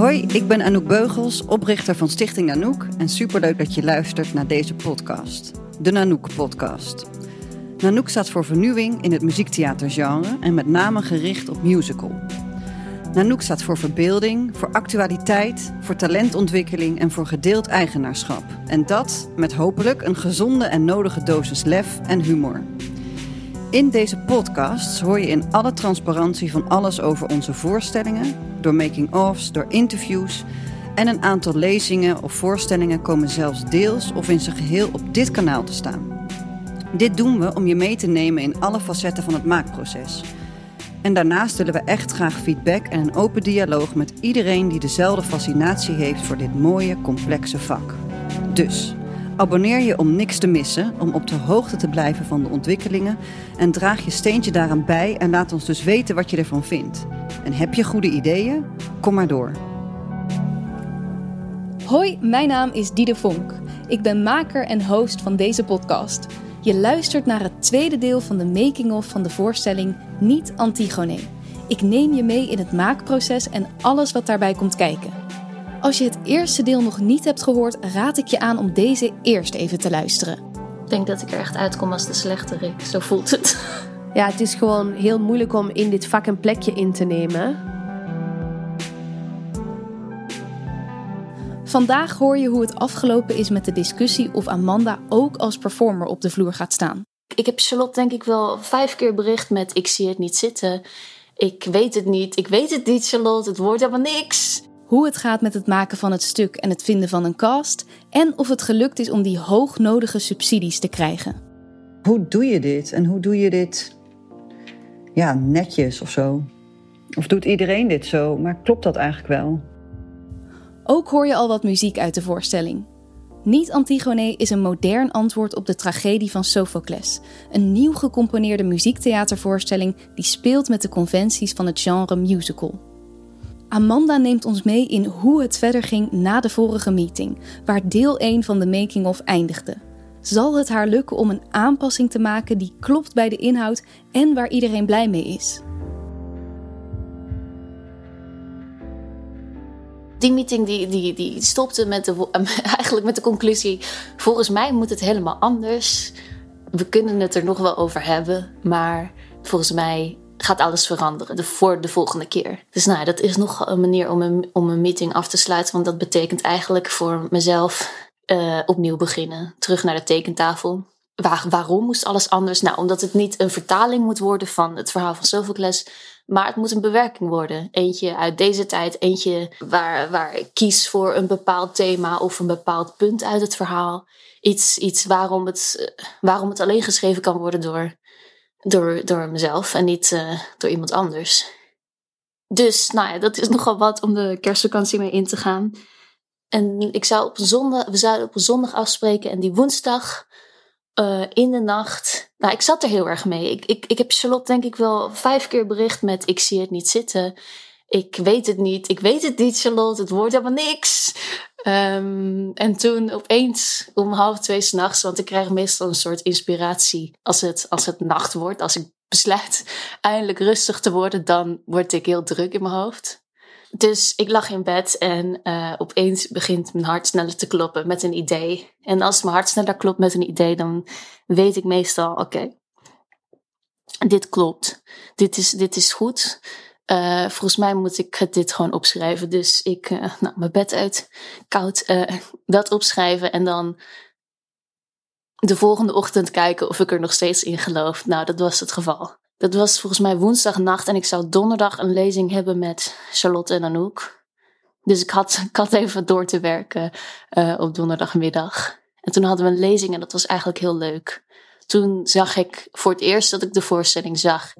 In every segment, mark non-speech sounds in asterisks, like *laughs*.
Hoi, ik ben Anouk Beugels, oprichter van Stichting Nanoek en superleuk dat je luistert naar deze podcast, de Nanoek podcast. Nanoek staat voor vernieuwing in het muziektheatergenre en met name gericht op musical. Nanoek staat voor verbeelding, voor actualiteit, voor talentontwikkeling en voor gedeeld eigenaarschap. En dat met hopelijk een gezonde en nodige dosis lef en humor. In deze podcasts hoor je in alle transparantie van alles over onze voorstellingen, door making-ofs, door interviews en een aantal lezingen of voorstellingen komen zelfs deels of in zijn geheel op dit kanaal te staan. Dit doen we om je mee te nemen in alle facetten van het maakproces. En daarnaast willen we echt graag feedback en een open dialoog met iedereen die dezelfde fascinatie heeft voor dit mooie, complexe vak. Dus abonneer je om niks te missen, om op de hoogte te blijven van de ontwikkelingen en draag je steentje daaraan bij en laat ons dus weten wat je ervan vindt. En heb je goede ideeën? Kom maar door. Hoi, mijn naam is Diede Vonk. Ik ben maker en host van deze podcast. Je luistert naar het tweede deel van de making-of van de voorstelling Niet Antigone. Ik neem je mee in het maakproces en alles wat daarbij komt kijken. Als je het eerste deel nog niet hebt gehoord, raad ik je aan om deze eerst even te luisteren. Ik denk dat ik er echt uitkom als de slechterik. Zo voelt het. *laughs* Ja, het is gewoon heel moeilijk om in dit vak een plekje in te nemen. Vandaag hoor je hoe het afgelopen is met de discussie of Amanda ook als performer op de vloer gaat staan. Ik heb Charlotte denk ik wel vijf keer bericht met ik zie het niet zitten. Ik weet het niet, ik weet het niet Charlotte, het wordt helemaal niks. Hoe het gaat met het maken van het stuk en het vinden van een cast. En of het gelukt is om die hoognodige subsidies te krijgen. Hoe doe je dit en hoe doe je dit ja, netjes of zo? Of doet iedereen dit zo? Maar klopt dat eigenlijk wel? Ook hoor je al wat muziek uit de voorstelling. Niet Antigone is een modern antwoord op de tragedie van Sophocles. Een nieuw gecomponeerde muziektheatervoorstelling die speelt met de conventies van het genre musical. Amanda neemt ons mee in hoe het verder ging na de vorige meeting, waar deel 1 van de making-of eindigde. Zal het haar lukken om een aanpassing te maken die klopt bij de inhoud en waar iedereen blij mee is? Die meeting die, die, die stopte met de, *laughs* eigenlijk met de conclusie: volgens mij moet het helemaal anders. We kunnen het er nog wel over hebben, maar volgens mij gaat alles veranderen de, voor de volgende keer. Dus nou, dat is nog een manier om een, om een meeting af te sluiten. Want dat betekent eigenlijk voor mezelf uh, opnieuw beginnen. Terug naar de tekentafel. Waar, waarom moest alles anders? Nou, omdat het niet een vertaling moet worden van het verhaal van Sophocles. Maar het moet een bewerking worden. Eentje uit deze tijd. Eentje waar, waar ik kies voor een bepaald thema of een bepaald punt uit het verhaal. Iets, iets waarom, het, waarom het alleen geschreven kan worden door door, door mezelf en niet uh, door iemand anders. Dus, nou ja, dat is *laughs* nogal wat om de kerstvakantie mee in te gaan. En ik zou op zondag, we zouden op een zondag afspreken en die woensdag uh, in de nacht. Nou, ik zat er heel erg mee. Ik, ik, ik heb Charlotte denk ik wel vijf keer bericht met ik zie het niet zitten. Ik weet het niet. Ik weet het niet, Charlotte. Het wordt helemaal niks. Um, en toen opeens om half twee s'nachts, want ik krijg meestal een soort inspiratie als het, als het nacht wordt. Als ik besluit *laughs* eindelijk rustig te worden, dan word ik heel druk in mijn hoofd. Dus ik lag in bed en uh, opeens begint mijn hart sneller te kloppen met een idee. En als mijn hart sneller klopt met een idee, dan weet ik meestal: oké, dit klopt. Dit is, dit is goed. Uh, volgens mij moet ik dit gewoon opschrijven. Dus ik, uh, nou, mijn bed uit, koud, uh, dat opschrijven en dan de volgende ochtend kijken of ik er nog steeds in geloof. Nou, dat was het geval. Dat was volgens mij woensdagnacht en ik zou donderdag een lezing hebben met Charlotte en Anouk. Dus ik had, ik had even door te werken op donderdagmiddag. En toen hadden we een lezing en dat was eigenlijk heel leuk. Toen zag ik voor het eerst dat ik de voorstelling zag.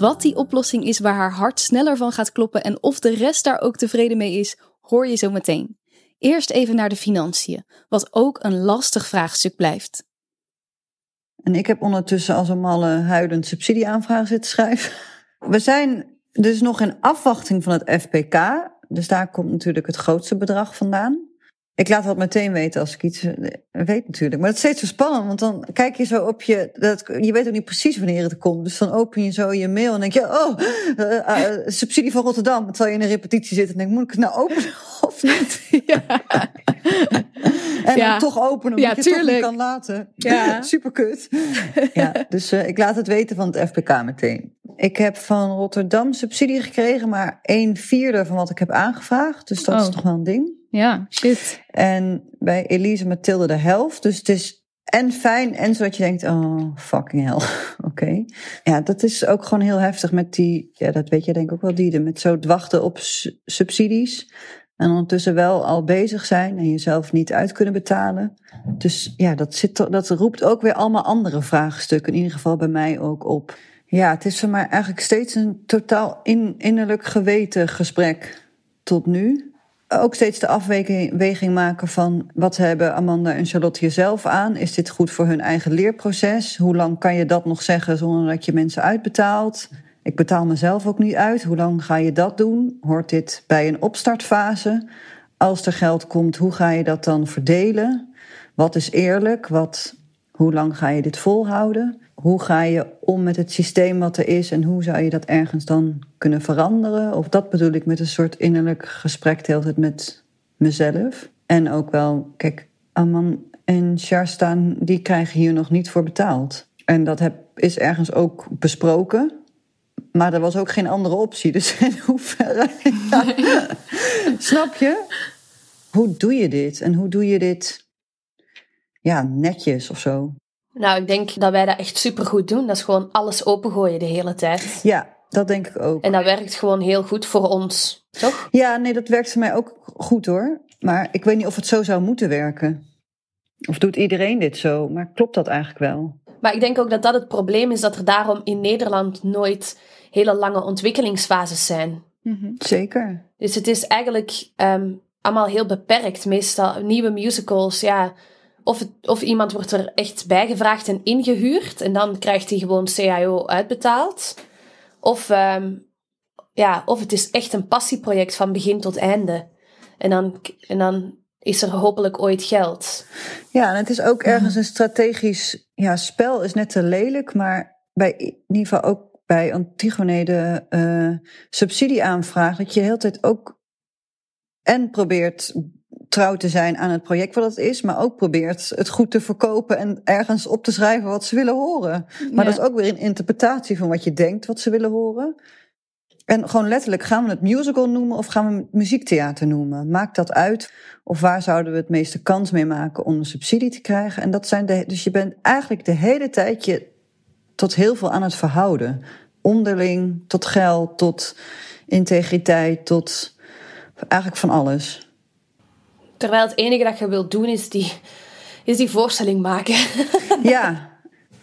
Wat die oplossing is waar haar hart sneller van gaat kloppen en of de rest daar ook tevreden mee is, hoor je zo meteen. Eerst even naar de financiën, wat ook een lastig vraagstuk blijft. En ik heb ondertussen als een malle huidend subsidieaanvraag zitten schrijven. We zijn dus nog in afwachting van het FPK. Dus daar komt natuurlijk het grootste bedrag vandaan. Ik laat dat meteen weten als ik iets eh, weet natuurlijk. Maar het is steeds zo spannend, want dan kijk je zo op je... Dat, je weet ook niet precies wanneer het komt. Dus dan open je zo je mail en denk je... Oh, uh, uh, subsidie van Rotterdam. Terwijl je in een repetitie zit en denk moet ik het nou openen *laughs* of niet? Ja. *laughs* *laughs* en ja. dan toch openen, omdat ja, je het toch niet kan laten. Ja. *laughs* Super kut. *laughs* ja, dus ik laat het weten van het FPK meteen. Ik heb van Rotterdam subsidie gekregen, maar een vierde van wat ik heb aangevraagd. Dus dat oh. is toch wel een ding. Ja, shit. En bij Elise Mathilde de helft. Dus het is en fijn en zodat je denkt, oh, fucking hell. Oké. Ja, dat is ook gewoon heel heftig met die, ja, dat weet je denk ik ook wel, die met zo wachten op subsidies. En ondertussen wel al bezig zijn en jezelf niet uit kunnen betalen. Dus ja, dat, zit, dat roept ook weer allemaal andere vraagstukken. In ieder geval bij mij ook op. Ja, het is voor mij eigenlijk steeds een totaal in, innerlijk geweten gesprek tot nu ook steeds de afweging maken van wat hebben Amanda en Charlotte hier zelf aan? Is dit goed voor hun eigen leerproces? Hoe lang kan je dat nog zeggen zonder dat je mensen uitbetaalt? Ik betaal mezelf ook niet uit. Hoe lang ga je dat doen? Hoort dit bij een opstartfase? Als er geld komt, hoe ga je dat dan verdelen? Wat is eerlijk? Wat, hoe lang ga je dit volhouden? hoe ga je om met het systeem wat er is en hoe zou je dat ergens dan kunnen veranderen? Of dat bedoel ik met een soort innerlijk gesprek de hele met mezelf. En ook wel, kijk, Aman en Sharstaan, die krijgen hier nog niet voor betaald. En dat heb, is ergens ook besproken. Maar er was ook geen andere optie. Dus *laughs* in hoeverre. Snap je? Hoe doe je dit? En hoe doe je dit ja, netjes of zo? Nou, ik denk dat wij dat echt supergoed doen. Dat is gewoon alles opengooien de hele tijd. Ja, dat denk ik ook. En dat werkt gewoon heel goed voor ons, toch? Ja, nee, dat werkt voor mij ook goed hoor. Maar ik weet niet of het zo zou moeten werken. Of doet iedereen dit zo? Maar klopt dat eigenlijk wel? Maar ik denk ook dat dat het probleem is, dat er daarom in Nederland nooit hele lange ontwikkelingsfases zijn. Mm Zeker. Dus het is eigenlijk um, allemaal heel beperkt. Meestal nieuwe musicals, ja of, het, of iemand wordt er echt bijgevraagd en ingehuurd en dan krijgt hij gewoon CIO uitbetaald. Of, um, ja, of het is echt een passieproject van begin tot einde. En dan, en dan is er hopelijk ooit geld. Ja, en het is ook ergens een strategisch ja, spel, is net te lelijk, maar bij in ieder geval ook bij Antigone de uh, subsidieaanvraag, dat je de hele tijd ook en probeert trouw te zijn aan het project wat het is, maar ook probeert het goed te verkopen en ergens op te schrijven wat ze willen horen. Maar dat is ook weer een interpretatie van wat je denkt wat ze willen horen. En gewoon letterlijk, gaan we het musical noemen of gaan we het muziektheater noemen? Maakt dat uit? Of waar zouden we het meeste kans mee maken om een subsidie te krijgen? En dat zijn de, dus je bent eigenlijk de hele tijd je tot heel veel aan het verhouden. Onderling, tot geld, tot integriteit, tot eigenlijk van alles. Terwijl het enige dat je wilt doen is die, is die voorstelling maken. ja,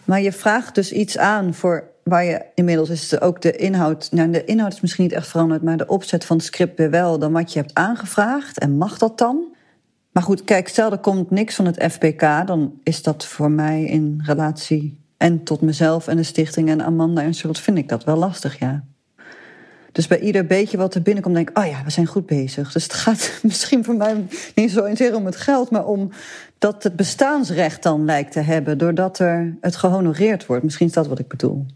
maar je vraagt dus iets aan voor waar je inmiddels is ook de inhoud. Nou, de inhoud is misschien niet echt veranderd, maar de opzet van het script weer wel dan wat je hebt aangevraagd. En mag dat dan? Maar goed, kijk, stel er komt niks van het FPK, dan is dat voor mij in relatie en tot mezelf en de stichting en Amanda en Charlotte vind ik dat wel lastig, ja. Dus bij ieder beetje wat er binnenkomt, denk ik, oh ja, we zijn goed bezig. Dus het gaat *laughs* misschien voor mij niet zo zozeer om het geld, maar om dat het bestaansrecht dan lijkt te hebben, doordat er het gehonoreerd wordt. Misschien is dat wat ik bedoel.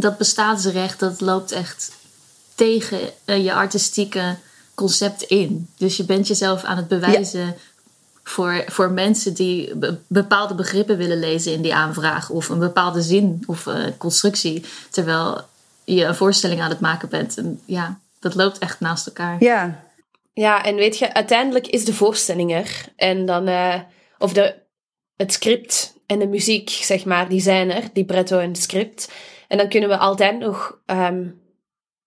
Dat bestaansrecht, dat loopt echt tegen eh, je artistieke concept in. Dus je bent jezelf aan het bewijzen voor, voor mensen die bepaalde begrippen willen lezen in die aanvraag, of een bepaalde zin of uh, constructie. Terwijl je een voorstelling aan het maken bent. En ja, dat loopt echt naast elkaar. Ja. Ja, en weet je, uiteindelijk is de voorstelling er. En dan, uh, of de, het script en de muziek, zeg maar, die zijn er, die bretto en het script. En dan kunnen we altijd nog, um,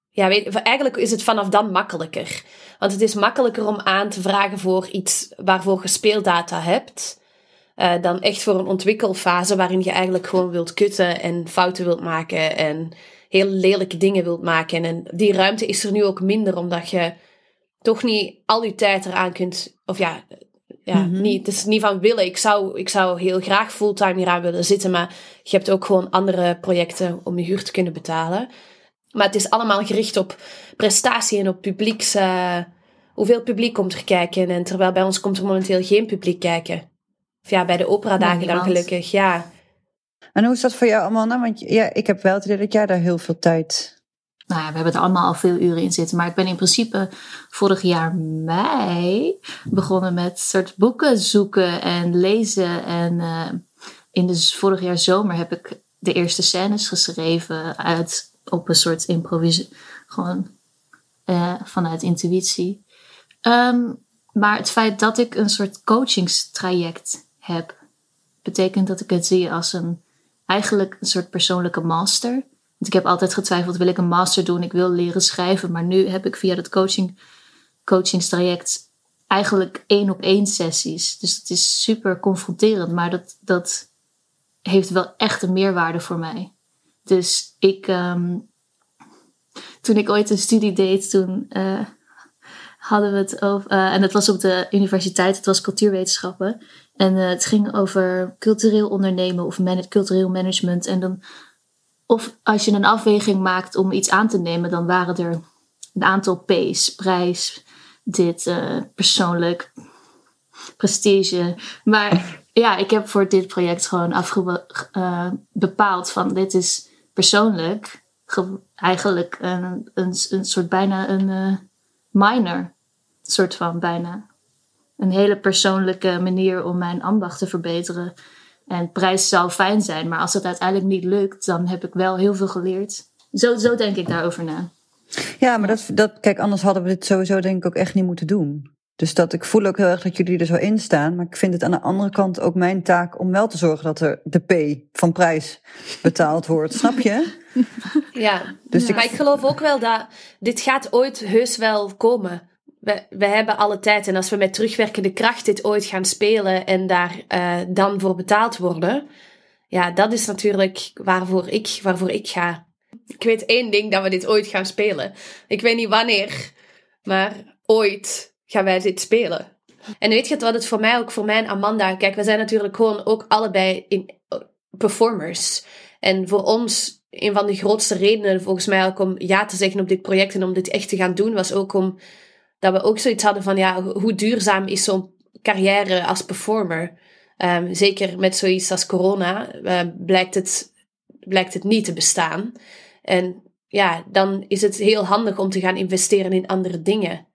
ja, weet, eigenlijk is het vanaf dan makkelijker. Want het is makkelijker om aan te vragen voor iets waarvoor je speeldata hebt. Uh, dan echt voor een ontwikkelfase waarin je eigenlijk gewoon wilt kutten en fouten wilt maken en heel lelijke dingen wilt maken. En die ruimte is er nu ook minder, omdat je toch niet al je tijd eraan kunt. Of ja, ja mhm. niet, het is niet van willen. Ik zou, ik zou heel graag fulltime hieraan willen zitten, maar je hebt ook gewoon andere projecten om je huur te kunnen betalen. Maar het is allemaal gericht op prestatie en op publieks. Uh, hoeveel publiek komt er kijken? En terwijl bij ons komt er momenteel geen publiek kijken. Of ja, bij de operadagen dan gelukkig, ja. En hoe is dat voor jou, Amanda? Want ja, ik heb wel het idee dat jij daar heel veel tijd nou ja, we hebben er allemaal al veel uren in zitten. Maar ik ben in principe vorig jaar mei begonnen met soort boeken zoeken en lezen. En uh, in de vorig jaar zomer heb ik de eerste scènes geschreven uit op een soort improvisatie. Gewoon uh, vanuit intuïtie. Um, maar het feit dat ik een soort coachingstraject heb, betekent dat ik het zie als een eigenlijk een soort persoonlijke master. Ik heb altijd getwijfeld, wil ik een master doen? Ik wil leren schrijven. Maar nu heb ik via dat coaching, coachingstraject eigenlijk één op één sessies. Dus het is super confronterend. Maar dat, dat heeft wel echt een meerwaarde voor mij. Dus ik, um, toen ik ooit een studie deed, toen uh, hadden we het over, uh, en het was op de universiteit, het was cultuurwetenschappen. En uh, het ging over cultureel ondernemen of man cultureel management. En dan of als je een afweging maakt om iets aan te nemen, dan waren er een aantal P's. Prijs, dit, uh, persoonlijk, prestige. Maar ja, ik heb voor dit project gewoon afge uh, bepaald van dit is persoonlijk eigenlijk een, een, een soort bijna een uh, minor. Soort van bijna. Een hele persoonlijke manier om mijn ambacht te verbeteren. En prijs zou fijn zijn, maar als het uiteindelijk niet lukt, dan heb ik wel heel veel geleerd. Zo, zo denk ik daarover na. Ja, maar dat, dat, kijk, anders hadden we dit sowieso denk ik ook echt niet moeten doen. Dus dat ik voel ook heel erg dat jullie er zo in staan. Maar ik vind het aan de andere kant ook mijn taak om wel te zorgen dat er de P van prijs betaald wordt. Snap je? Ja, dus Ik... maar ik geloof ook wel dat dit gaat ooit heus wel komen we, we hebben alle tijd. En als we met terugwerkende kracht dit ooit gaan spelen en daar uh, dan voor betaald worden, ja, dat is natuurlijk waarvoor ik, waarvoor ik ga. Ik weet één ding dat we dit ooit gaan spelen. Ik weet niet wanneer, maar ooit gaan wij dit spelen. En weet je wat het voor mij ook, voor mij en Amanda, kijk, we zijn natuurlijk gewoon ook allebei in, performers. En voor ons, een van de grootste redenen volgens mij ook om ja te zeggen op dit project en om dit echt te gaan doen, was ook om dat we ook zoiets hadden van, ja, hoe duurzaam is zo'n carrière als performer? Um, zeker met zoiets als corona uh, blijkt, het, blijkt het niet te bestaan. En ja, dan is het heel handig om te gaan investeren in andere dingen.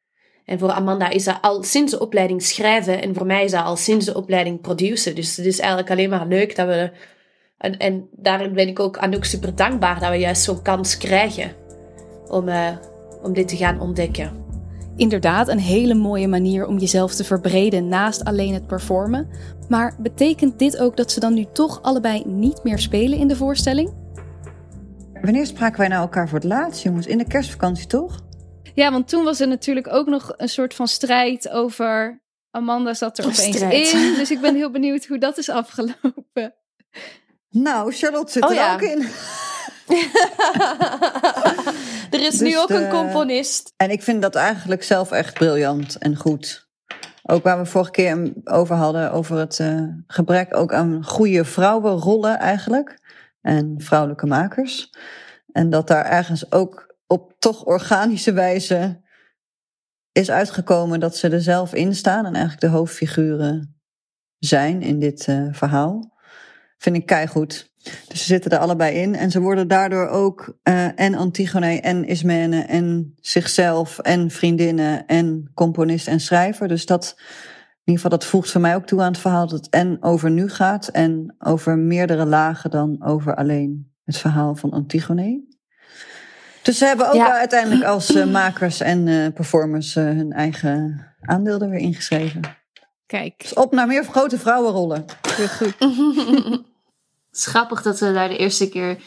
En voor Amanda is dat al sinds de opleiding schrijven en voor mij is dat al sinds de opleiding produceren. Dus het is eigenlijk alleen maar leuk dat we. En, en daarin ben ik ook Anouk super dankbaar dat we juist zo'n kans krijgen om, uh, om dit te gaan ontdekken inderdaad een hele mooie manier om jezelf te verbreden naast alleen het performen. Maar betekent dit ook dat ze dan nu toch allebei niet meer spelen in de voorstelling? Wanneer spraken wij nou elkaar voor het laatst, jongens? In de kerstvakantie toch? Ja, want toen was er natuurlijk ook nog een soort van strijd over. Amanda zat er opeens in. Dus ik ben heel benieuwd hoe dat is afgelopen. Nou, Charlotte zit oh er ook in. *laughs* er is nu dus ook een componist. En ik vind dat eigenlijk zelf echt briljant en goed. Ook waar we vorige keer over hadden, over het uh, gebrek ook aan goede vrouwenrollen eigenlijk. En vrouwelijke makers. En dat daar ergens ook op toch organische wijze is uitgekomen dat ze er zelf in staan. En eigenlijk de hoofdfiguren zijn in dit uh, verhaal. Vind ik keigoed. Dus ze zitten er allebei in. En ze worden daardoor ook uh, en Antigone en Ismene en zichzelf en vriendinnen en componist en schrijver. Dus dat, in ieder geval, dat voegt voor mij ook toe aan het verhaal dat het en over nu gaat en over meerdere lagen dan over alleen het verhaal van Antigone. Dus ze hebben ook uiteindelijk als uh, makers en uh, performers hun eigen aandeel er weer ingeschreven. Kijk. Dus op naar meer grote vrouwenrollen. Heel goed. *laughs* Is grappig dat we daar de eerste keer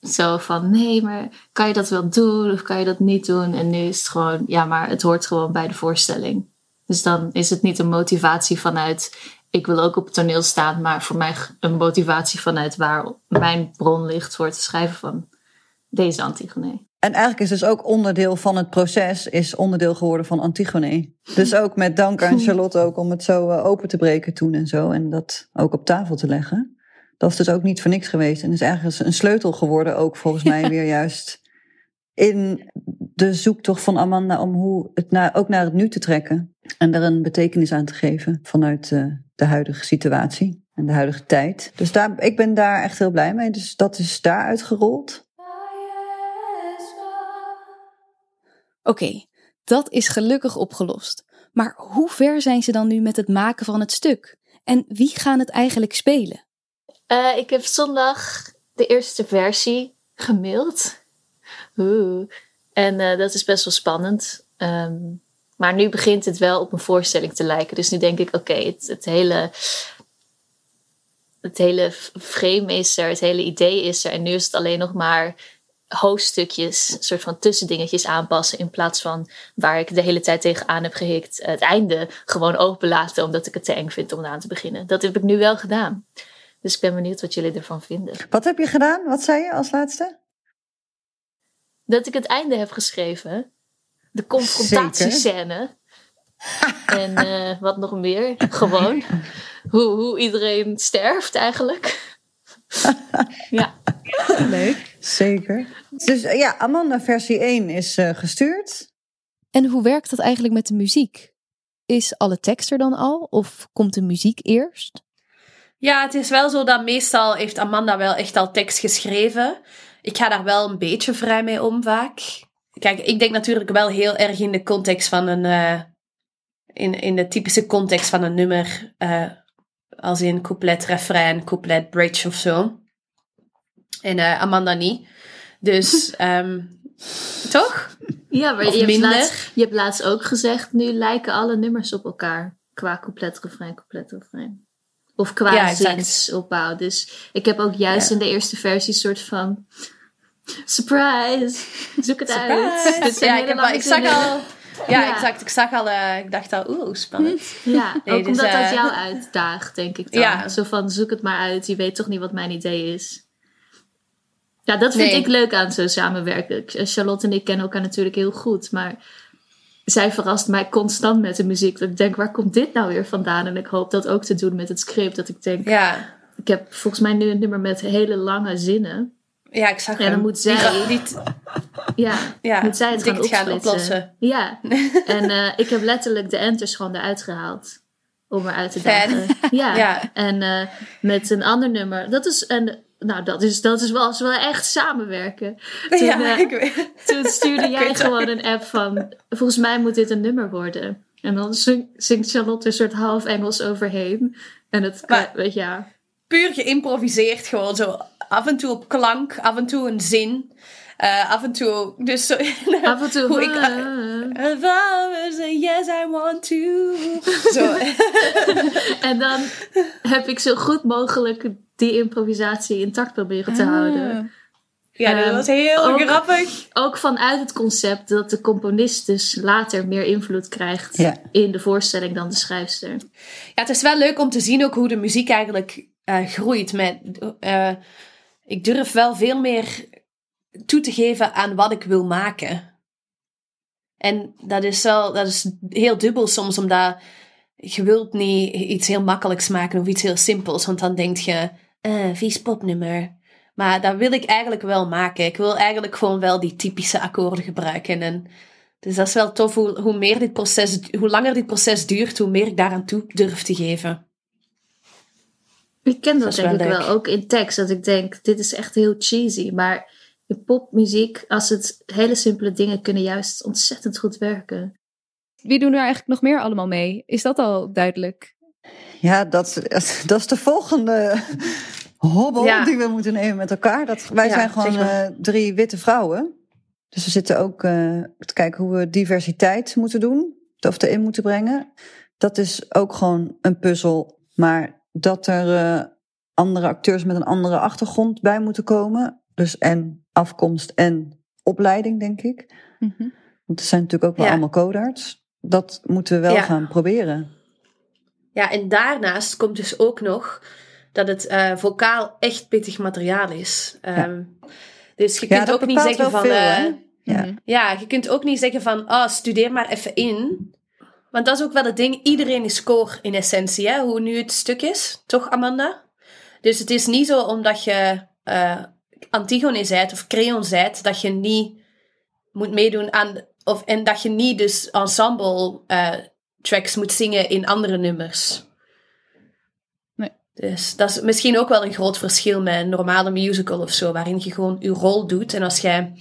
zo van: nee, maar kan je dat wel doen of kan je dat niet doen? En nu is het gewoon: ja, maar het hoort gewoon bij de voorstelling. Dus dan is het niet een motivatie vanuit: ik wil ook op het toneel staan, maar voor mij een motivatie vanuit waar mijn bron ligt voor het schrijven van deze Antigone. En eigenlijk is dus ook onderdeel van het proces, is onderdeel geworden van Antigone. Dus ook met dank aan *laughs* Charlotte ook om het zo eh, open te breken toen en zo. En dat ook op tafel te leggen dat is dus ook niet voor niks geweest. En is eigenlijk een sleutel geworden ook volgens mij weer juist in de zoektocht van Amanda om hoe het naar, ook naar het nu te trekken. En daar een betekenis aan te geven vanuit uh, de huidige situatie en de huidige tijd. Dus daar, ik ben daar echt heel blij mee. Dus dat is daar uitgerold. Oké, dat is gelukkig opgelost. Maar hoe ver zijn ze dan nu met het maken van het stuk? En wie gaan het eigenlijk spelen? Uh, ik heb zondag de eerste versie gemaild. Oeh. En uh, dat is best wel spannend. Um, maar nu begint het wel op een voorstelling te lijken. Dus nu denk ik, oké, het, het, hele. Het hele frame is er, het hele idee is er. En nu is het alleen nog maar hoofdstukjes, soort van tussendingetjes aanpassen. In plaats van waar ik de hele tijd tegenaan heb gehikt, het einde gewoon openlaten omdat ik het te eng vind om aan te beginnen. Dat heb ik nu wel gedaan. Dus ik ben benieuwd wat jullie ervan vinden. Wat heb je gedaan? Wat zei je als laatste? Dat ik het einde heb geschreven. De confrontatiescène. en uh, wat nog meer. Gewoon. hoe, hoe iedereen sterft eigenlijk. *laughs* ja. Leuk. Zeker. Dus ja, Amanda versie 1 is uh, gestuurd. En hoe werkt dat eigenlijk met de muziek? Is alle tekst er dan al? Of komt de muziek eerst? Ja, het is wel zo dat meestal heeft Amanda wel echt al tekst geschreven. Ik ga daar wel een beetje vrij mee om vaak. Kijk, ik denk natuurlijk wel heel erg in de context van een... Uh, in, in de typische context van een nummer. Uh, als in couplet, refrein, couplet, bridge of zo. En uh, Amanda niet. Dus, um, *laughs* toch? Ja, maar je hebt, laatst, je hebt laatst ook gezegd, nu lijken alle nummers op elkaar. Qua couplet, refrein, couplet, refrein. Of qua ja, zinsopbouw. Dus ik heb ook juist in de eerste versie soort van... Surprise! Zoek het Surprise. uit. ja, ik, heb, ik zag al... Ja, exact. Ik zag al, uh, ik dacht al, oeh, spannend. Ja, *laughs* nee, ook dus, omdat uh, dat jou uitdaagt, denk ik dan. Ja. Zo van, zoek het maar uit. Je weet toch niet wat mijn idee is. Ja, dat vind nee. ik leuk aan zo samenwerken. Charlotte en ik kennen elkaar natuurlijk heel goed, maar zij verrast mij constant met de muziek. Dat ik denk, waar komt dit nou weer vandaan? En ik hoop dat ook te doen met het script. Dat ik denk, ja. ik heb volgens mij nu een nummer met hele lange zinnen. Ja, ik zag En dan moet zij, niet, ja, ja, moet zij het gaan, gaan oplossen. Ja, *laughs* en uh, ik heb letterlijk de enters gewoon eruit gehaald. Om eruit te dagen. Ja. ja, en uh, met een ander nummer. Dat is een nou, dat is, dat is wel, wel echt samenwerken. Toen, ja, uh, ik weet. toen stuurde *laughs* jij gewoon een app van... Volgens mij moet dit een nummer worden. En dan zingt Charlotte een soort half Engels overheen. En het, maar, weet je, ja. Puur geïmproviseerd gewoon zo. Af en toe op klank, af en toe een zin. Uh, af en toe, dus zo, *laughs* af en toe. Hoe ik, uh, yes, I want to. Zo. *laughs* en dan heb ik zo goed mogelijk die improvisatie intact proberen te ah. houden. Ja, dat um, was heel ook, grappig. Ook vanuit het concept dat de componist dus later meer invloed krijgt ja. in de voorstelling dan de schrijfster. Ja, het is wel leuk om te zien ook hoe de muziek eigenlijk uh, groeit. Met, uh, ik durf wel veel meer toe te geven aan wat ik wil maken. En dat is wel dat is heel dubbel soms, omdat je wilt niet iets heel makkelijks maken of iets heel simpels, want dan denk je, uh, vies popnummer. Maar dat wil ik eigenlijk wel maken. Ik wil eigenlijk gewoon wel die typische akkoorden gebruiken. En dus dat is wel tof hoe, hoe, meer dit proces, hoe langer dit proces duurt, hoe meer ik daaraan toe durf te geven. Ik ken dat, dat denk ik wel, ook in tekst. Dat ik denk, dit is echt heel cheesy. Maar in popmuziek, als het hele simpele dingen kunnen juist ontzettend goed werken. Wie doen er eigenlijk nog meer allemaal mee? Is dat al duidelijk? Ja, dat, *laughs* dat is de volgende hobbel die we moeten nemen met elkaar. Dat, wij zijn gewoon uh, drie witte vrouwen. Dus we zitten ook uh, te kijken hoe we diversiteit moeten doen. Of erin moeten brengen. Dat is ook gewoon een puzzel. Maar dat er uh, andere acteurs met een andere achtergrond bij moeten komen. Dus en afkomst en opleiding, denk ik. Mm -hmm. Want er zijn natuurlijk ook wel allemaal codarts. Dat moeten we wel gaan proberen. Ja, en daarnaast komt dus ook nog dat het uh, vocaal echt pittig materiaal is. Um, dus je kunt ook niet zeggen van. Veel, uh, ja. ja, je kunt ook niet zeggen van, oh, studeer maar even in. Want dat is ook wel het ding, iedereen is score in essentie, hè, hoe nu het stuk is, toch Amanda? Dus het is niet zo omdat je uh, Antigone zijt of Creon zijt, dat je niet moet meedoen aan. Of, en dat je niet dus ensemble eh, tracks moet zingen in andere nummers. Dus dat is misschien ook wel een groot verschil met een normale musical of zo, waarin je gewoon je rol doet. En als jij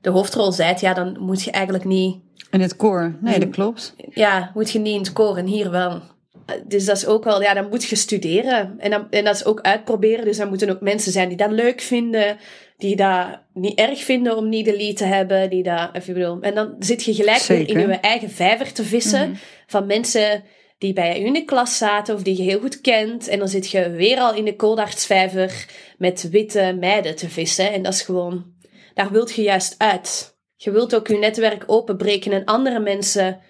de hoofdrol zijt, ja, dan moet je eigenlijk niet. En het koor, nee, Mm. dat klopt. Ja, moet je niet in het koor en hier wel. Dus dat is ook wel, ja, dan moet je studeren. En, dan, en dat is ook uitproberen. Dus dan moeten ook mensen zijn die dat leuk vinden. Die dat niet erg vinden om niet de lead te hebben. Die dat, even bedoel. En dan zit je gelijk weer in je eigen vijver te vissen. Mhm. Van mensen die bij je in de klas zaten of die je heel goed kent. En dan zit je weer al in de kooldartsvijver met witte meiden te vissen. En dat is gewoon, daar wilt je juist uit. Je wilt ook je netwerk openbreken en andere mensen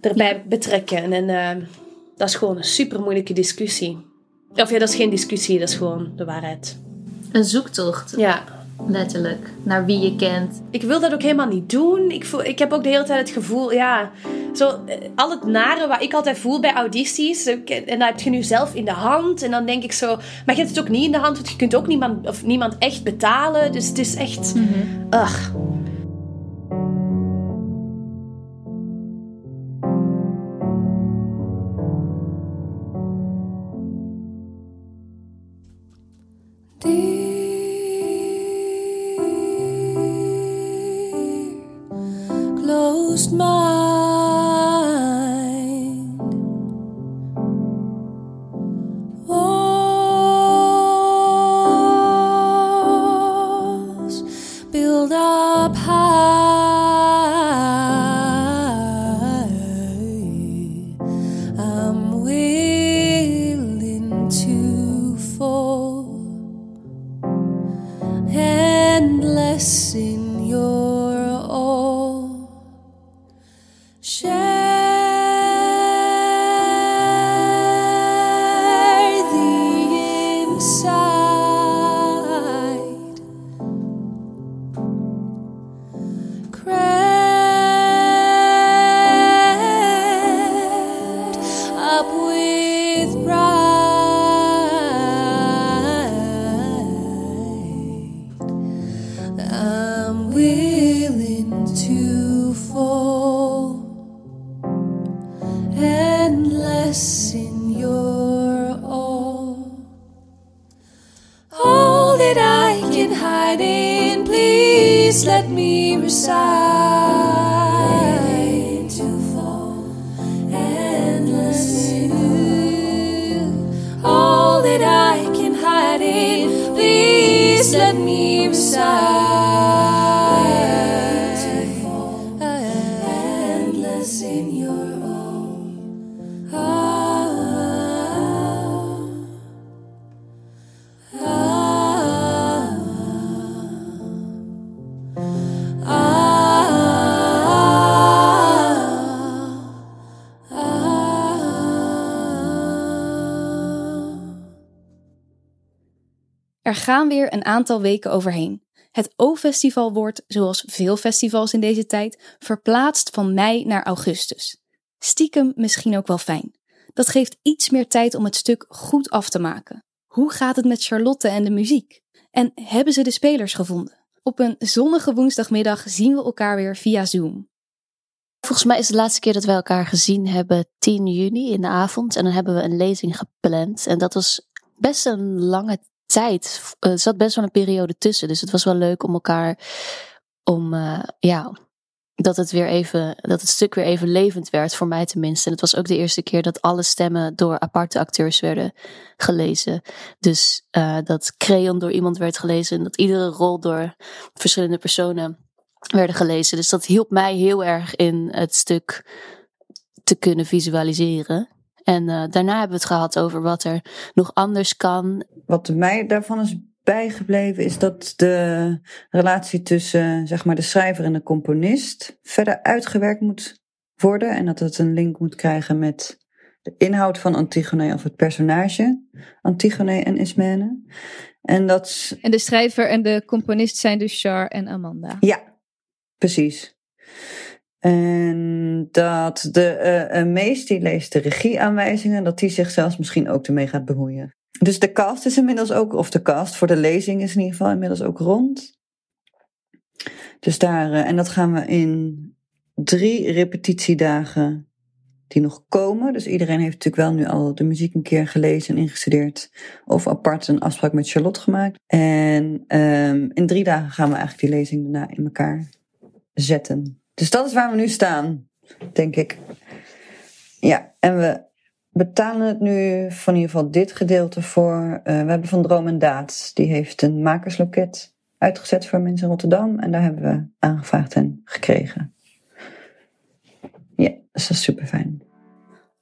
erbij betrekken. En eh, dat is gewoon een super moeilijke discussie. Of ja, dat is geen discussie, dat is gewoon de waarheid. Een zoektocht, Ja, letterlijk, naar wie je kent. ik wil dat ook helemaal niet doen. Ik, voel, ik heb ook de hele tijd het gevoel, ja, zo, eh, al het nare wat ik altijd voel bij audities. ik- En dat heb je nu zelf in de hand. En dan denk ik zo, maar je hebt het ook niet in de hand, want je kunt ook niemand, of niemand echt betalen. Dus het is echt, ugh. my please let me reside. Gaan weer een aantal weken overheen. Het O-festival wordt, zoals veel festivals in deze tijd, verplaatst van mei naar augustus. Stiekem misschien ook wel fijn. Dat geeft iets meer tijd om het stuk goed af te maken. Hoe gaat het met Charlotte en de muziek? En hebben ze de spelers gevonden? Op een zonnige woensdagmiddag zien we elkaar weer via Zoom. Volgens mij is de laatste keer dat wij elkaar gezien hebben 10 juni in de avond. En dan hebben we een lezing gepland. En dat was best een lange tijd. Er zat best wel een periode tussen. Dus het was wel leuk om elkaar. Om eh, ja. Dat het weer even. Dat het stuk weer even levend werd. Voor mij tenminste. En het was ook de eerste keer dat alle stemmen door aparte acteurs werden gelezen. Dus eh, dat Creon door iemand werd gelezen. En dat iedere rol door verschillende personen werden gelezen. Dus dat hielp mij heel erg in het stuk te kunnen visualiseren. En eh, daarna hebben we het gehad over wat er nog anders kan. Wat mij daarvan is bijgebleven is dat de relatie tussen zeg maar, de schrijver en de componist verder uitgewerkt moet worden. En dat het een link moet krijgen met de inhoud van Antigone of het personage Antigone en Ismene. En dat En de schrijver en de componist zijn dus Char en Amanda. Ja, precies. En dat de eh, eh, Mees, die leest de regieaanwijzingen, dat die zich zelfs misschien ook ermee gaat bemoeien. Dus de cast is inmiddels ook, of de cast voor de lezing is in ieder geval inmiddels ook rond. Dus daar, eh, en dat gaan we in drie repetitiedagen die nog komen. Dus iedereen heeft natuurlijk wel nu al de muziek een keer gelezen en ingestudeerd. Of apart een afspraak met Charlotte gemaakt. En um, in drie dagen gaan we eigenlijk die lezing daarna in elkaar zetten. Dus dat is waar we nu staan, denk ik. Ja, en we betalen het nu van in ieder geval dit gedeelte voor. Uh, we hebben van Droom en Daad, die heeft een makersloket uitgezet voor mensen in Rotterdam. En daar hebben we aangevraagd en gekregen. Ja, dus dat is super fijn.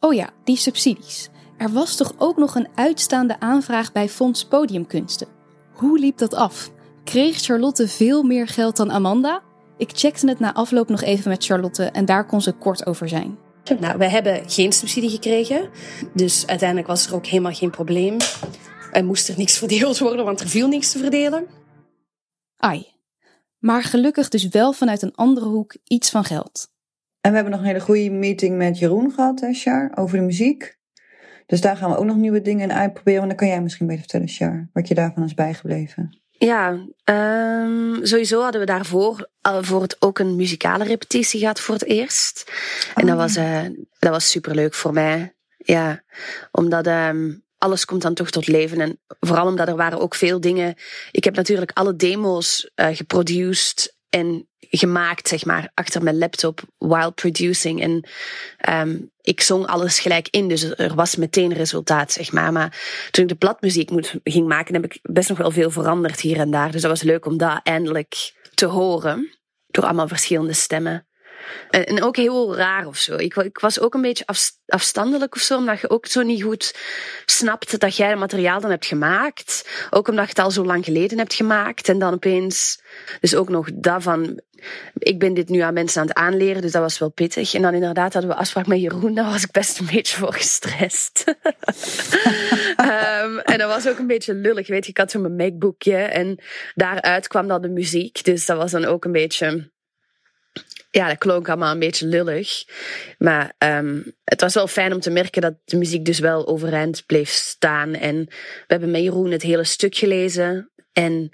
Oh ja, die subsidies. Er was toch ook nog een uitstaande aanvraag bij Fonds Podiumkunsten. Hoe liep dat af? Kreeg Charlotte veel meer geld dan Amanda? Ik checkte het na afloop nog even met Charlotte en daar kon ze kort over zijn. Nou, we hebben geen subsidie gekregen. Dus uiteindelijk was er ook helemaal geen probleem. Er moest er niks *laughs* verdeeld worden, want er viel niks te verdelen. Ai. Maar gelukkig dus wel vanuit een andere hoek iets van geld. En we hebben nog een hele goede meeting met Jeroen gehad, hè, Char, over de muziek. Dus daar gaan we ook nog nieuwe dingen in uitproberen. En dan kan jij misschien beter vertellen, Char, wat je daarvan is bijgebleven. Ja, um, sowieso hadden we daarvoor voor het ook een muzikale repetitie gehad voor het eerst. En dat oh. was, uh, dat was superleuk voor mij. Ja, omdat um, alles komt dan toch tot leven. En vooral omdat er waren ook veel dingen. Ik heb natuurlijk alle demo's uh, geproduced en gemaakt, zeg maar, achter mijn laptop while producing. En um, ik zong alles gelijk in, dus er was meteen resultaat, zeg maar. Maar toen ik de platmuziek moet, ging maken, heb ik best nog wel veel veranderd hier en daar. Dus dat was leuk om dat eindelijk te horen, door allemaal verschillende stemmen. En ook heel raar of zo. Ik, ik was ook een beetje afstandelijk of zo, omdat je ook zo niet goed snapt dat jij het materiaal dan hebt gemaakt. Ook omdat je het al zo lang geleden hebt gemaakt. En dan opeens, dus ook nog daarvan, ik ben dit nu aan mensen aan het aanleren, dus dat was wel pittig. En dan inderdaad hadden we afspraak met Jeroen, daar was ik best een beetje voor gestrest. um, *laughs* en dat was ook een beetje lullig, weet je. Ik had zo mijn MacBookje en daaruit kwam dan de muziek. Dus dat was dan ook een beetje ja, dat klonk allemaal een beetje lullig. Maar um, het was wel fijn om te merken dat de muziek dus wel overeind bleef staan. En we hebben met Jeroen het hele stuk gelezen. En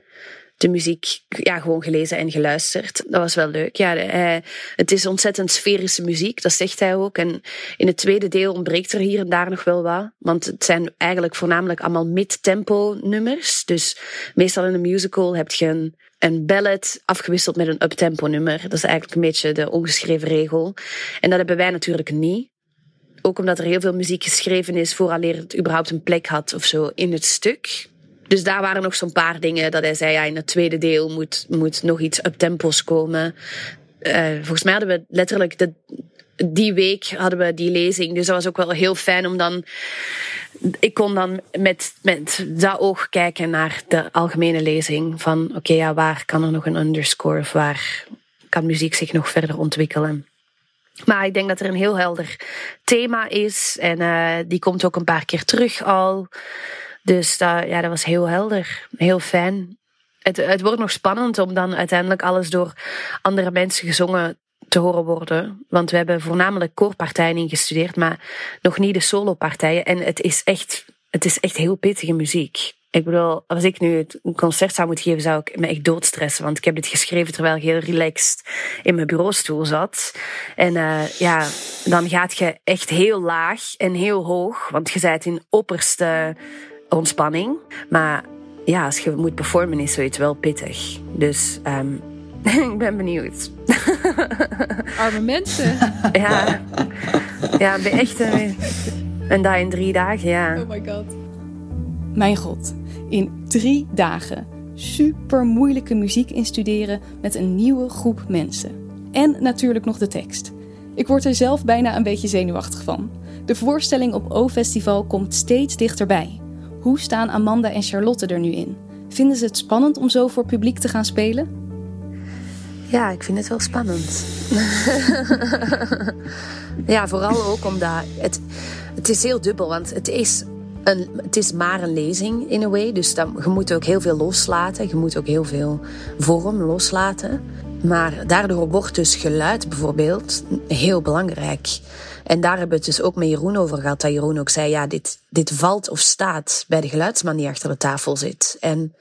de muziek ja, gewoon gelezen en geluisterd. Dat was wel leuk. Ja, het is ontzettend sferische muziek, dat zegt hij ook. En in het tweede deel ontbreekt er hier en daar nog wel wat. Want het zijn eigenlijk voornamelijk allemaal mid-tempo nummers. Dus meestal in een musical heb je een een ballad afgewisseld met een uptempo nummer. Dat is eigenlijk een beetje de ongeschreven regel. En dat hebben wij natuurlijk niet. Ook omdat er heel veel muziek geschreven is vooraleer het überhaupt een plek had of zo in het stuk. Dus daar waren nog zo'n paar dingen dat hij zei, ja, in het tweede deel moet, moet nog iets uptempo's komen. Uh, volgens mij hadden we letterlijk de, die week hadden we die lezing. Dus dat was ook wel heel fijn om dan ik kon dan met, met dat oog kijken naar de algemene lezing. Van oké, ja, waar kan er nog een underscore of waar kan muziek zich nog verder ontwikkelen? Maar ik denk dat er een heel helder thema is. En uh, die komt ook een paar keer terug al. Dus dat, ja, dat was heel helder. Heel fijn. Het, het wordt nog spannend om dan uiteindelijk alles door andere mensen gezongen te horen worden. Want we hebben voornamelijk koorpartijen ingestudeerd, maar nog niet de solopartijen. En het is echt, het is echt heel pittige muziek. Ik bedoel, als ik nu een concert zou moeten geven, zou ik me echt doodstressen. Want ik heb dit geschreven terwijl ik heel relaxed in mijn bureaustoel zat. En uh, ja, dan gaat je echt heel laag en heel hoog. Want je bent in opperste ontspanning. Maar ja, als je moet performen is zoiets wel pittig. Dus um, *laughs* ik ben benieuwd. *laughs* Arme mensen. *laughs* ja. Ja, echt. Uh, en daar in drie dagen, ja. Oh my god. Mijn god. In drie dagen. Super moeilijke muziek instuderen met een nieuwe groep mensen. En natuurlijk nog de tekst. Ik word er zelf bijna een beetje zenuwachtig van. De voorstelling op O-Festival komt steeds dichterbij. Hoe staan Amanda en Charlotte er nu in? Vinden ze het spannend om zo voor publiek te gaan spelen? Ja, ik vind het wel spannend. *laughs* ja, vooral ook omdat het, het is heel dubbel, want het is, het is maar een lezing in a way. Dus dan, je moet ook heel veel loslaten. Je moet ook heel veel vorm loslaten. Maar daardoor wordt dus geluid bijvoorbeeld heel belangrijk. En daar hebben we het dus ook met Jeroen over gehad. Dat Jeroen ook zei, ja, dit, dit valt of staat bij de geluidsman die achter de tafel zit. En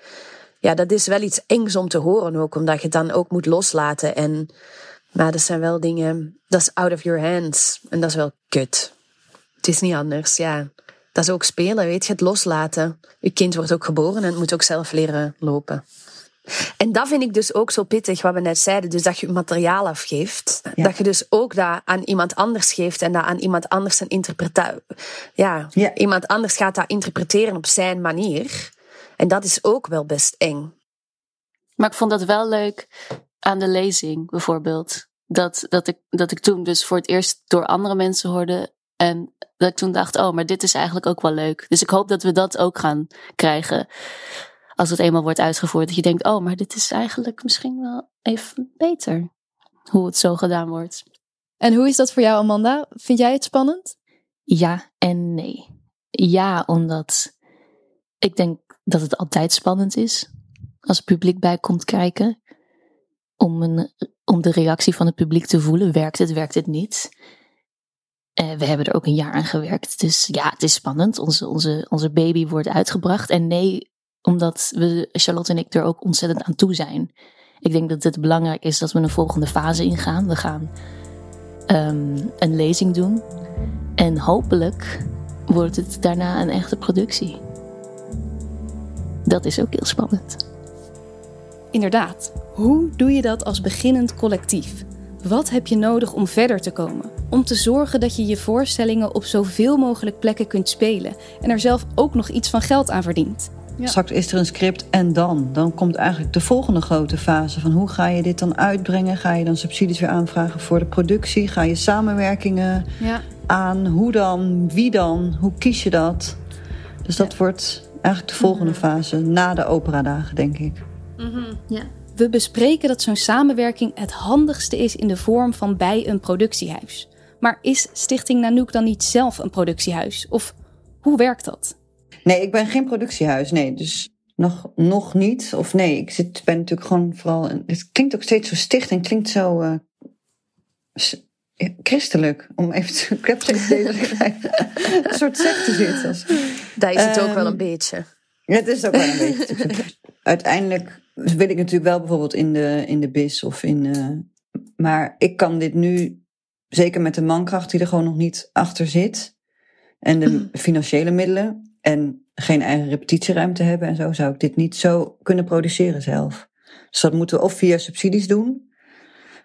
ja, dat is wel iets engs om te horen ook, omdat je het dan ook moet loslaten. En, maar dat zijn wel dingen, dat is out of your hands. En dat is wel kut. Het is niet anders, ja. Dat is ook spelen, weet je, het loslaten. Je kind wordt ook geboren en het moet ook zelf leren lopen. En dat vind ik dus ook zo pittig, wat we net zeiden. Dus dat je materiaal afgeeft. Dat je dus ook dat aan iemand anders geeft en dat aan iemand anders een interpretatie. Ja, ja, iemand anders gaat dat interpreteren op zijn manier. En dat is ook wel best eng. Maar ik vond dat wel leuk aan de lezing, bijvoorbeeld. Dat, dat, ik, dat ik toen dus voor het eerst door andere mensen hoorde. En dat ik toen dacht, oh, maar dit is eigenlijk ook wel leuk. Dus ik hoop dat we dat ook gaan krijgen als het eenmaal wordt uitgevoerd, dat je denkt, oh, maar dit is eigenlijk misschien wel even beter. Hoe het zo gedaan wordt. En hoe is dat voor jou, Amanda? Vind jij het spannend? Ja en nee. Ja, omdat ik denk dat het altijd spannend is als het publiek bij komt kijken. Om, een, om de reactie van het publiek te voelen. Werkt het, werkt het niet? Uh, we hebben er ook een jaar aan gewerkt. Dus ja, het is spannend. Onze, onze, onze baby wordt uitgebracht. En nee, omdat we, Charlotte en ik er ook ontzettend aan toe zijn. Ik denk dat het belangrijk is dat we een volgende fase ingaan. We gaan um, een lezing doen. En hopelijk wordt het daarna een echte productie. Dat is ook heel spannend. Inderdaad. Hoe doe je dat als beginnend collectief? Wat heb je nodig om verder te komen? Om te zorgen dat je je voorstellingen op zoveel mogelijk plekken kunt spelen en er zelf ook nog iets van geld aan verdient. Ja. Straks is er een script en dan. Dan komt eigenlijk de volgende grote fase van hoe ga je dit dan uitbrengen? Ga je dan subsidies weer aanvragen voor de productie? Ga je samenwerkingen ja. aan? Hoe dan? Wie dan? Hoe kies je dat? Dus dat wordt eigenlijk de volgende mhm. fase na de operadagen, denk ik. Mm ja. We bespreken dat zo'n samenwerking het handigste is in de vorm van bij een productiehuis. Maar is Stichting Nanook dan niet zelf een productiehuis? Of hoe werkt dat? Nee, ik ben geen productiehuis. Nee, dus nog, nog niet. Of nee, ik zit, ben natuurlijk gewoon vooral. Het klinkt ook steeds zo sticht en klinkt zo. Uh, christelijk. Om even te. Ik heb steeds een soort secte zit. Als, Daar is het ook wel een ehm, beetje. Ja, het is ook wel een beetje. Uiteindelijk wil ik natuurlijk wel bijvoorbeeld in de, in de BIS of in. Uh, maar ik kan dit nu, zeker met de mankracht die er gewoon nog niet achter zit. En de financiële middelen en geen eigen repetitieruimte hebben en zo, zou ik dit niet zo kunnen produceren zelf. Dus dat moeten we of via subsidies doen.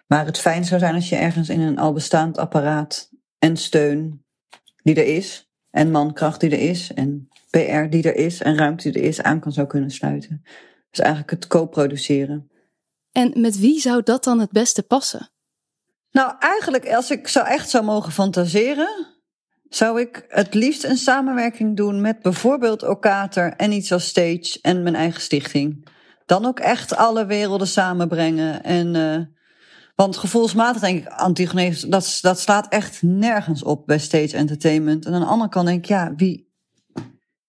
Maar het fijn zou zijn als je ergens in een al bestaand apparaat en steun die er is, en mankracht die er is, en PR die er is, en ruimte die er is, aan kan zou kunnen sluiten. Dus eigenlijk het co-produceren. En met wie zou dat dan het beste passen? Nou, eigenlijk, als ik zo echt zou mogen fantaseren, zou ik het liefst een samenwerking doen met bijvoorbeeld Okater en iets als Stage en mijn eigen stichting. Dan ook echt alle werelden samenbrengen. En, uh, want gevoelsmatig denk ik, Antigone, dat, dat slaat echt nergens op bij Stage Entertainment. En aan de andere kant denk ik, ja, wie,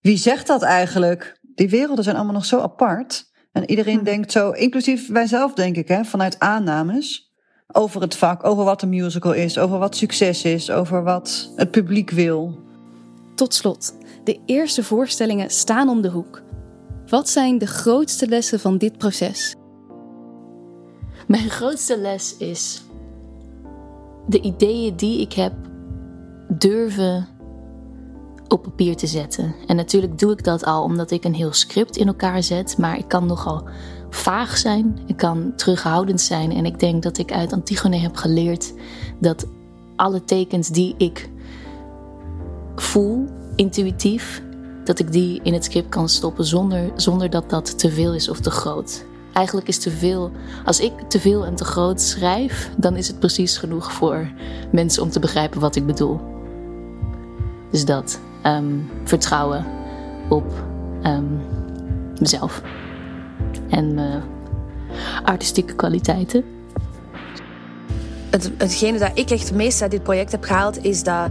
wie zegt dat eigenlijk? Die werelden zijn allemaal nog zo apart. En iedereen hm. denkt zo, inclusief wij zelf denk ik, hè, vanuit aannames over het vak, over wat een musical is, over wat succes is, over wat het publiek wil. Tot slot, de eerste voorstellingen staan om de hoek. Wat zijn de grootste lessen van dit proces? Mijn grootste les is de ideeën die ik heb durven op papier te zetten. En natuurlijk doe ik dat al omdat ik een heel script in elkaar zet, maar ik kan nogal vaag zijn, ik kan terughoudend zijn. En ik denk dat ik uit Antigone heb geleerd dat alle tekens die ik voel, intuïtief, dat ik die in het script kan stoppen zonder, zonder dat dat te veel is of te groot. Eigenlijk is te veel, als ik te veel en te groot schrijf, dan is het precies genoeg voor mensen om te begrijpen wat ik bedoel. Dus dat, ehm, vertrouwen op um, mezelf en artistieke kwaliteiten. Het, hetgene dat ik echt het meest uit dit project heb gehaald is dat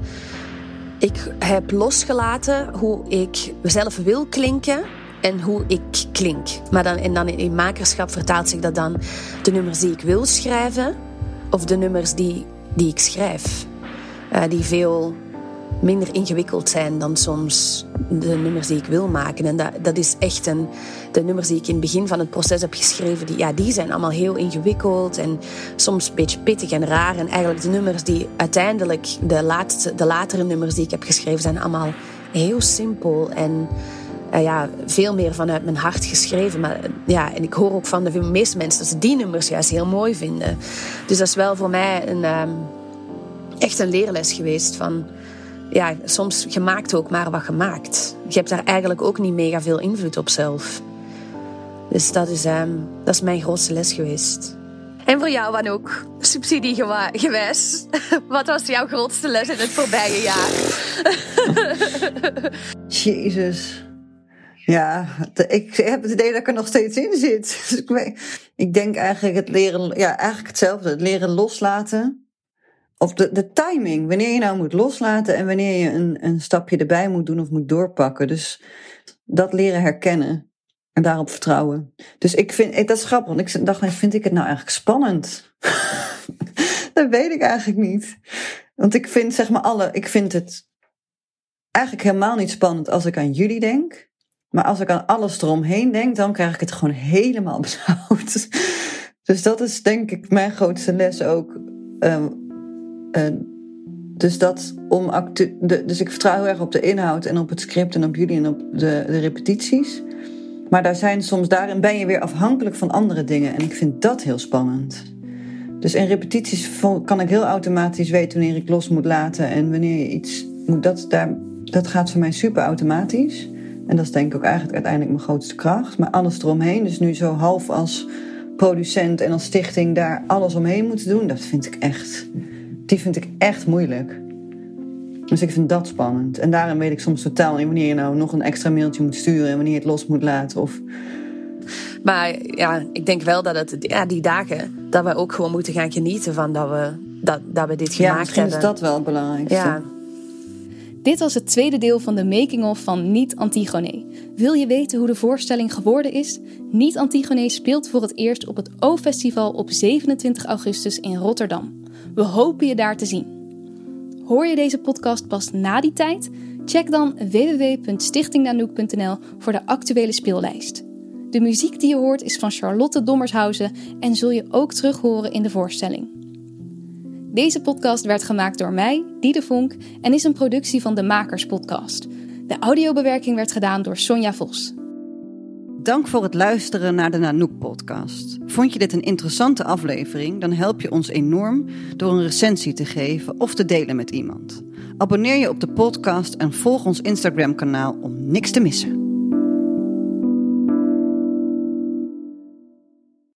ik heb losgelaten hoe ik zelf wil klinken en hoe ik klink. Maar dan, en dan in makerschap vertaalt zich dat dan de nummers die ik wil schrijven of de nummers die, die ik schrijf. Uh, die veel minder ingewikkeld zijn dan soms de nummers die ik wil maken. En dat, dat is echt een, de nummers die ik in het begin van het proces heb geschreven, die, ja, die zijn allemaal heel ingewikkeld en soms een beetje pittig en raar. En eigenlijk de nummers die uiteindelijk, de, laatste, de latere nummers die ik heb geschreven, zijn allemaal heel simpel en uh, ja, veel meer vanuit mijn hart geschreven. Maar ja, en ik hoor ook van de meeste mensen dat ze die nummers juist heel mooi vinden. Dus dat is wel voor mij een, um, echt een leerles geweest van ja, soms gemaakt ook maar wat gemaakt. Je hebt daar eigenlijk ook niet mega veel invloed op zelf. Dus dat is, um, dat is mijn grootste les geweest. En voor jou dan ook, subsidiegewijs. *laughs* Wat was jouw grootste les in het voorbije jaar? *laughs* Jezus. Ja, ik heb het idee dat ik er nog steeds in zit. *laughs* Dus ik, weet, ik denk eigenlijk het leren, ja, eigenlijk hetzelfde. Het leren loslaten of de, de timing, wanneer je nou moet loslaten en wanneer je een, een stapje erbij moet doen of moet doorpakken. Dus dat leren herkennen en daarop vertrouwen. Dus ik vind, dat is grappig, want ik dacht, vind ik het nou eigenlijk spannend? *laughs* dat weet ik eigenlijk niet. Want ik vind, zeg maar, alle, ik vind het eigenlijk helemaal niet spannend als ik aan jullie denk. Maar als ik aan alles eromheen denk, dan krijg ik het gewoon helemaal *laughs* benauwd. Dus dat is denk ik mijn grootste les ook. Ehm, dus dat om dus ik vertrouw heel erg op de inhoud en op het script en op jullie en op de, de repetities. Maar daar zijn soms, daarin ben je weer afhankelijk van andere dingen. En ik vind dat heel spannend. Dus in repetities kan ik heel automatisch weten wanneer ik los moet laten en wanneer je iets moet. Dat, daar, dat gaat voor mij super automatisch. En dat is denk ik ook eigenlijk uiteindelijk mijn grootste kracht. Maar alles eromheen, dus nu zo half als producent en als stichting daar alles omheen moeten doen, dat vind ik echt die vind ik echt moeilijk. Dus ik vind dat spannend. En daarom weet ik soms totaal niet wanneer je nou nog een extra mailtje moet sturen en wanneer je het los moet laten. Of... Maar ja, ik denk wel dat het, ja, die dagen, dat we ook gewoon moeten gaan genieten van dat we, dat, dat we dit gemaakt ja, hebben. is dat wel het belangrijkste. Ja. Dit was het tweede deel van de making-of van Niet Antigone. Wil je weten hoe de voorstelling geworden is? Niet Antigone speelt voor het eerst op het O-festival op 27 augustus in Rotterdam. We hopen je daar te zien. Hoor je deze podcast pas na die tijd? Check dan www.stichtingnanoek.nl voor de actuele speellijst. De muziek die je hoort is van Charlotte Dommershausen en zul je ook terug horen in de voorstelling. Deze podcast werd gemaakt door mij, Diede Vonk, en is een productie van de Makers Podcast. De audiobewerking werd gedaan door Sonja Vos. Dank voor het luisteren naar de Nanook-podcast. Vond je dit een interessante aflevering? Dan help je ons enorm door een recensie te geven of te delen met iemand. Abonneer je op de podcast en volg ons Instagram-kanaal om niks te missen.